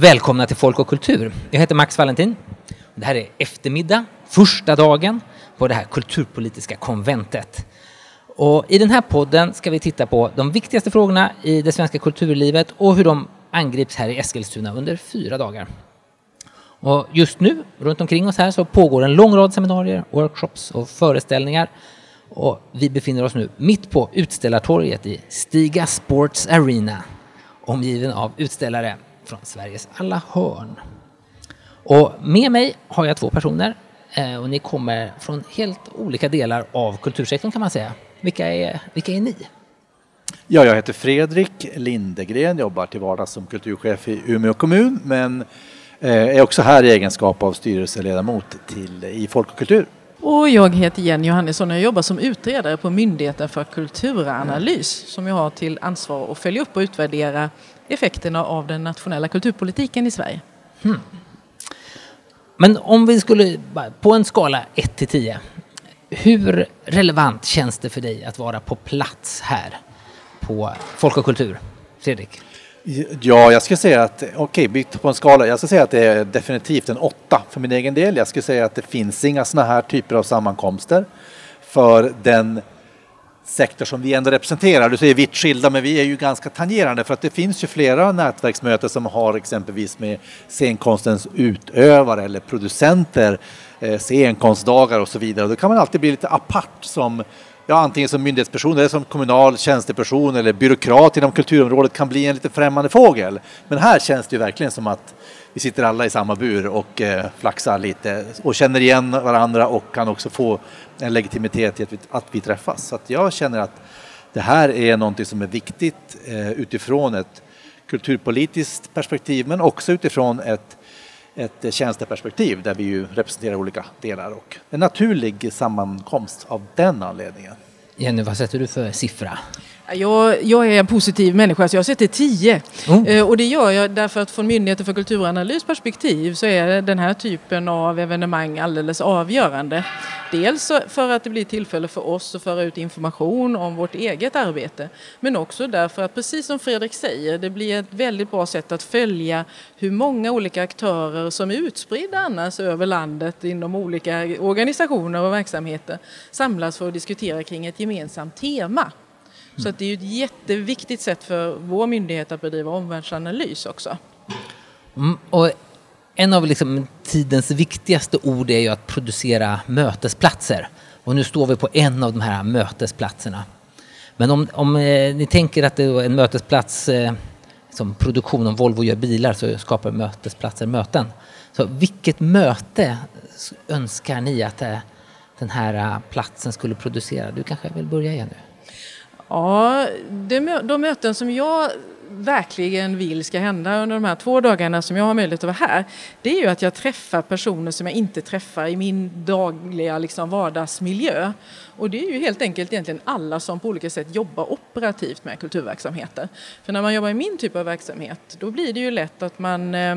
Välkomna till Folk och kultur. Jag heter Max Valentin. Det här är eftermiddag, första dagen på det här kulturpolitiska konventet. Och I den här podden ska vi titta på de viktigaste frågorna i det svenska kulturlivet och hur de angrips här i Eskilstuna under fyra dagar. Och just nu, runt omkring oss här, så pågår en lång rad seminarier, workshops och föreställningar. Och vi befinner oss nu mitt på Utställartorget i Stiga Sports Arena, omgiven av utställare från Sveriges alla hörn. Och med mig har jag två personer eh, och ni kommer från helt olika delar av kultursektorn kan man säga. Vilka är, vilka är ni? Ja, jag heter Fredrik Lindegren, jobbar till vardags som kulturchef i Umeå kommun men eh, är också här i egenskap av styrelseledamot till, i Folk och kultur. Och jag heter Jenny Johannesson och jag jobbar som utredare på Myndigheten för kulturanalys som jag har till ansvar att följa upp och utvärdera effekterna av den nationella kulturpolitiken i Sverige. Hmm. Men om vi skulle, på en skala 1 till 10, hur relevant känns det för dig att vara på plats här på Folk och kultur? Fredrik? Ja, jag skulle säga att, okej, okay, på en skala, jag skulle säga att det är definitivt en åtta för min egen del. Jag skulle säga att det finns inga sådana här typer av sammankomster för den sektor som vi ändå representerar. Du säger vitt skilda, men vi är ju ganska tangerande för att det finns ju flera nätverksmöten som har exempelvis med scenkonstens utövare eller producenter, eh, scenkonstdagar och så vidare. Och då kan man alltid bli lite apart som ja, antingen som myndighetsperson eller som kommunal tjänsteperson eller byråkrat inom kulturområdet kan bli en lite främmande fågel. Men här känns det ju verkligen som att vi sitter alla i samma bur och eh, flaxar lite och känner igen varandra och kan också få en legitimitet i att vi, att vi träffas. Så att jag känner att det här är någonting som är viktigt eh, utifrån ett kulturpolitiskt perspektiv men också utifrån ett, ett tjänsteperspektiv där vi ju representerar olika delar och en naturlig sammankomst av den anledningen. Jenny, vad sätter du för siffra? Jag, jag, är en positiv människa så jag sätter 10. Oh. Eh, och det gör jag därför att från Myndigheten för kulturanalys perspektiv så är den här typen av evenemang alldeles avgörande. Dels för att det blir tillfälle för oss att föra ut information om vårt eget arbete men också därför att precis som Fredrik säger det blir ett väldigt bra sätt att följa hur många olika aktörer som är utspridda annars över landet inom olika organisationer och verksamheter samlas för att diskutera kring ett gemensamt tema. Så det är ett jätteviktigt sätt för vår myndighet att bedriva omvärldsanalys också. Mm, och en av liksom tidens viktigaste ord är ju att producera mötesplatser. Och nu står vi på en av de här mötesplatserna. Men om, om eh, ni tänker att det är en mötesplats eh, som produktion, om Volvo gör bilar så skapar mötesplatser möten. Så vilket möte önskar ni att eh, den här eh, platsen skulle producera? Du kanske vill börja igen nu? Ja, det, de möten som jag verkligen vill ska hända under de här två dagarna som jag har möjlighet att vara här, det är ju att jag träffar personer som jag inte träffar i min dagliga liksom, vardagsmiljö. Och det är ju helt enkelt egentligen alla som på olika sätt jobbar operativt med kulturverksamheter. För när man jobbar i min typ av verksamhet, då blir det ju lätt att man eh,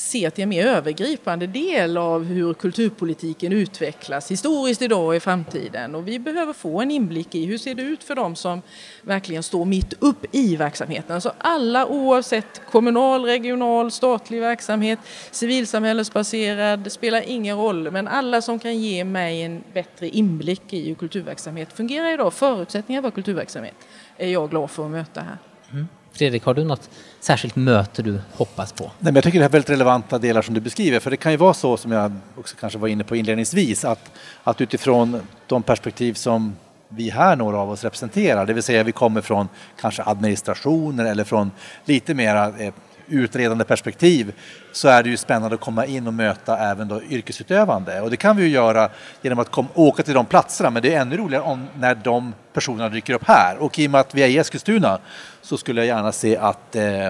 se till en mer övergripande del av hur kulturpolitiken utvecklas historiskt idag och i framtiden. Och vi behöver få en inblick i hur ser det ut för dem som verkligen står mitt upp i verksamheten. Så alla oavsett kommunal, regional, statlig verksamhet, civilsamhällesbaserad, spelar ingen roll. Men alla som kan ge mig en bättre inblick i hur kulturverksamhet fungerar idag, förutsättningar för kulturverksamhet, är jag glad för att möta här. Mm. Fredrik, har du något särskilt möte du hoppas på? Nej, men jag tycker det är väldigt relevanta delar som du beskriver. För det kan ju vara så, som jag också kanske var inne på inledningsvis, att, att utifrån de perspektiv som vi här, några av oss, representerar, det vill säga vi kommer från kanske administrationer eller från lite mera eh, utredande perspektiv så är det ju spännande att komma in och möta även då yrkesutövande. Och det kan vi ju göra genom att kom, åka till de platserna, men det är ännu roligare om, när de personerna dyker upp här. Och i och med att vi är i Eskilstuna så skulle jag gärna se att eh,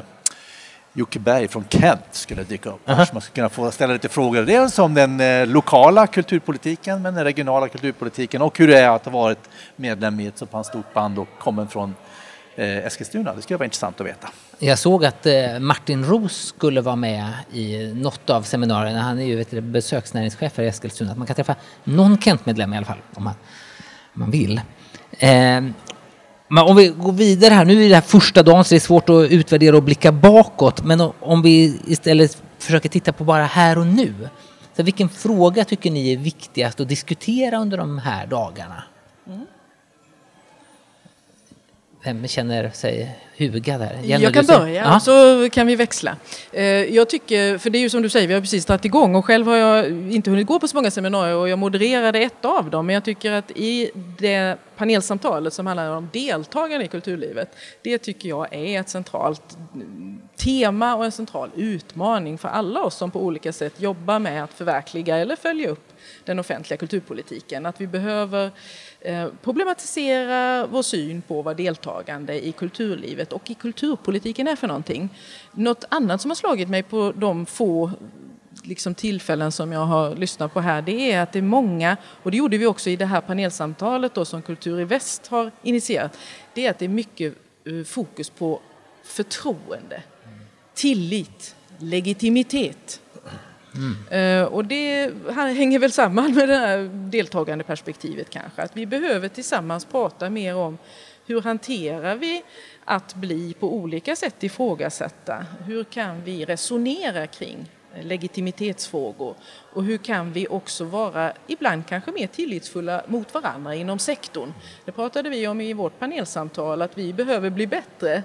Jocke Berg från Kent skulle dyka upp. Uh -huh. Så man skulle kunna få ställa lite frågor. Dels om den eh, lokala kulturpolitiken, men den regionala kulturpolitiken och hur det är att ha varit medlem i ett så pass stort band och kommen från Eskilstuna. Det skulle vara intressant att veta. Jag såg att eh, Martin Ros skulle vara med i något av seminarierna. Han är ju vet du, besöksnäringschef för Eskilstuna. Att man kan träffa någon Kent-medlem i alla fall om man, om man vill. Eh, Men om vi går vidare här, nu är det här första dagen så det är svårt att utvärdera och blicka bakåt. Men om vi istället försöker titta på bara här och nu. Så vilken fråga tycker ni är viktigast att diskutera under de här dagarna? Mm. Vem känner sig hugad här? Jenny, jag kan börja ja. så kan vi växla. Eh, jag tycker, för det är ju som du säger, vi har precis dragit igång och själv har jag inte hunnit gå på så många seminarier och jag modererade ett av dem. Men jag tycker att i det panelsamtalet som handlar om deltagande i kulturlivet, det tycker jag är ett centralt tema och en central utmaning för alla oss som på olika sätt jobbar med att förverkliga eller följa upp den offentliga kulturpolitiken. Att vi behöver eh, problematisera vår syn på vad deltagande i kulturlivet och i kulturpolitiken är för någonting. Något annat som har slagit mig på de få liksom tillfällen som jag har lyssnat på här det är att det är många, och det gjorde vi också i det här panelsamtalet då, som Kultur i Väst har initierat, det är att det är mycket eh, fokus på förtroende, tillit, legitimitet. Mm. Och det hänger väl samman med det här deltagande perspektivet kanske. Att vi behöver tillsammans prata mer om hur hanterar vi att bli på olika sätt ifrågasatta? Hur kan vi resonera kring legitimitetsfrågor och hur kan vi också vara ibland kanske mer tillitsfulla mot varandra inom sektorn. Det pratade vi om i vårt panelsamtal att vi behöver bli bättre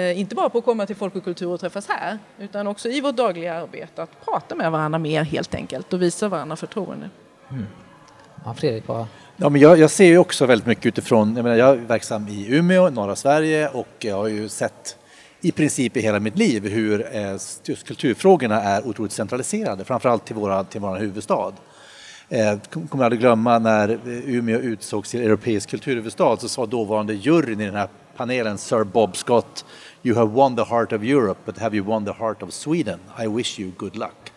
inte bara på att komma till folk och kultur och träffas här, utan också i vårt dagliga arbete att prata med varandra mer helt enkelt och visa varandra förtroende. Mm. Ja, Fredrik, vad... Ja, men jag, jag, ser ju också väldigt mycket utifrån, jag, menar, jag är verksam i Umeå, norra Sverige och jag har ju sett i princip i hela mitt liv hur eh, just kulturfrågorna är otroligt centraliserade, framförallt till, våra, till vår huvudstad. Eh, kommer aldrig glömma när Umeå utsågs till europeisk kulturhuvudstad så sa dåvarande juryn i den här panelen, Sir Bob Scott, You have won the heart of Europe, but have you won the heart of Sweden? I wish you good luck.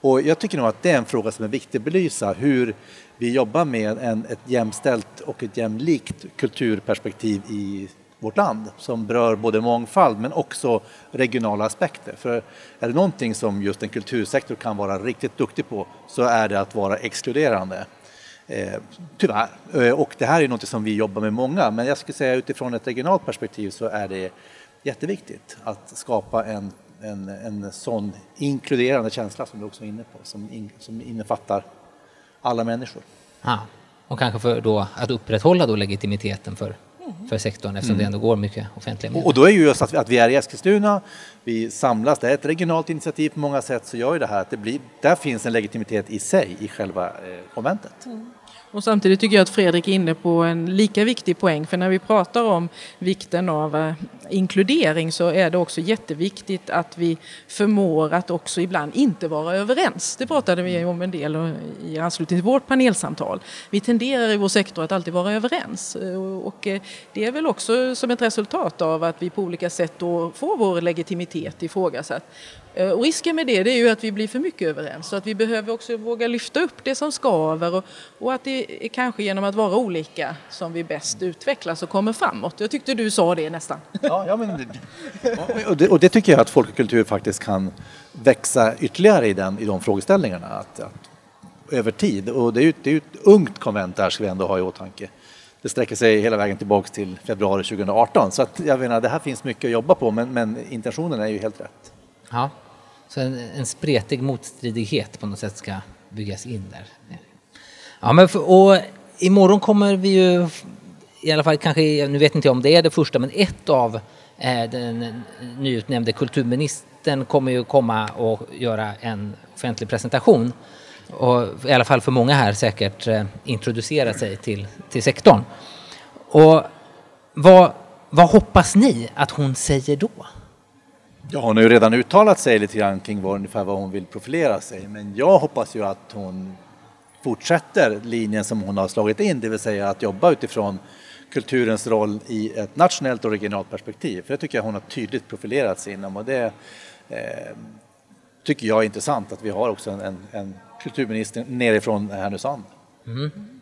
Och jag tycker nog att det är en fråga som är viktig att belysa, hur vi jobbar med en, ett jämställt och ett jämlikt kulturperspektiv i vårt land som berör både mångfald men också regionala aspekter. För är det någonting som just en kultursektor kan vara riktigt duktig på så är det att vara exkluderande. Eh, tyvärr. Eh, och det här är något som vi jobbar med många, men jag skulle säga utifrån ett regionalt perspektiv så är det jätteviktigt att skapa en, en, en sån inkluderande känsla som du också är inne på, som, in, som innefattar alla människor. Ah, och kanske för då att upprätthålla då legitimiteten för, för sektorn eftersom mm. det ändå går mycket offentliga medel. Och då är ju just att, att vi är i Eskilstuna, vi samlas, det är ett regionalt initiativ på många sätt så gör ju det här att det blir, där finns en legitimitet i sig i själva eh, konventet. Mm. Och samtidigt tycker jag att Fredrik är inne på en lika viktig poäng för när vi pratar om vikten av eh, inkludering så är det också jätteviktigt att vi förmår att också ibland inte vara överens. Det pratade vi om en del eh, i anslutning till vårt panelsamtal. Vi tenderar i vår sektor att alltid vara överens eh, och det är väl också som ett resultat av att vi på olika sätt då får vår legitimitet ifrågasatt. Eh, och risken med det, det är ju att vi blir för mycket överens så att vi behöver också våga lyfta upp det som skaver och, och att det är kanske genom att vara olika som vi bäst utvecklas och kommer framåt. Jag tyckte du sa det nästan. Ja, ja men, och, det, och det tycker jag att folk och kultur faktiskt kan växa ytterligare i, den, i de frågeställningarna. Att, att, över tid. Och det är ju det är ett ungt konvent där ska vi ändå ha i åtanke. Det sträcker sig hela vägen tillbaks till februari 2018 så att jag menar det här finns mycket att jobba på men, men intentionen är ju helt rätt. Ja, så en, en spretig motstridighet på något sätt ska byggas in där. Ja, men för, och imorgon kommer vi ju, i alla fall kanske, nu vet inte jag om det är det första, men ett av eh, den nyutnämnde kulturministern kommer ju komma och göra en offentlig presentation och i alla fall för många här säkert eh, introducera sig till, till sektorn. Och vad, vad hoppas ni att hon säger då? Ja, hon har ju redan uttalat sig lite grann kring vad, ungefär vad hon vill profilera sig, men jag hoppas ju att hon fortsätter linjen som hon har slagit in, det vill säga att jobba utifrån kulturens roll i ett nationellt och regionalt perspektiv. För det tycker jag hon har tydligt profilerat sig inom och det eh, tycker jag är intressant att vi har också en, en, kulturminister nerifrån Härnösand. Mm.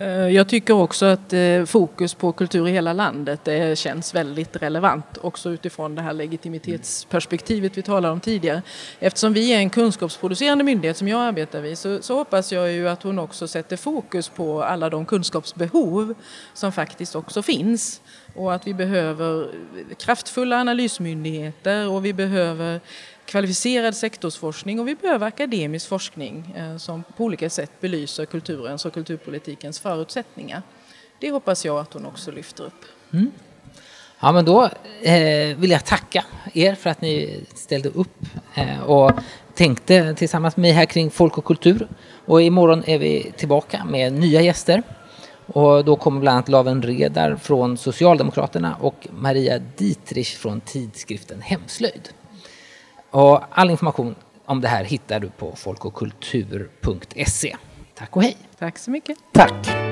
Eh, jag tycker också att eh, fokus på kultur i hela landet det känns väldigt relevant också utifrån det här legitimitetsperspektivet vi talade om tidigare. Eftersom vi är en kunskapsproducerande myndighet som jag arbetar vid så, så hoppas jag ju att hon också sätter fokus på alla de kunskapsbehov som faktiskt också finns och att vi behöver kraftfulla analysmyndigheter och vi behöver kvalificerad sektorsforskning och vi behöver akademisk forskning eh, som på olika sätt belyser kulturens och kulturpolitikens förutsättningar. Det hoppas jag att hon också lyfter upp. Mm. Ja, men då eh, vill jag tacka er för att ni ställde upp eh, och tänkte tillsammans med mig här kring folk och kultur. Och imorgon är vi tillbaka med nya gäster. Och då kommer bland annat Laven Redar från Socialdemokraterna och Maria Dietrich från tidskriften Hemslöjd. Och all information om det här hittar du på folkochkultur.se. Tack och hej! Tack så mycket! Tack!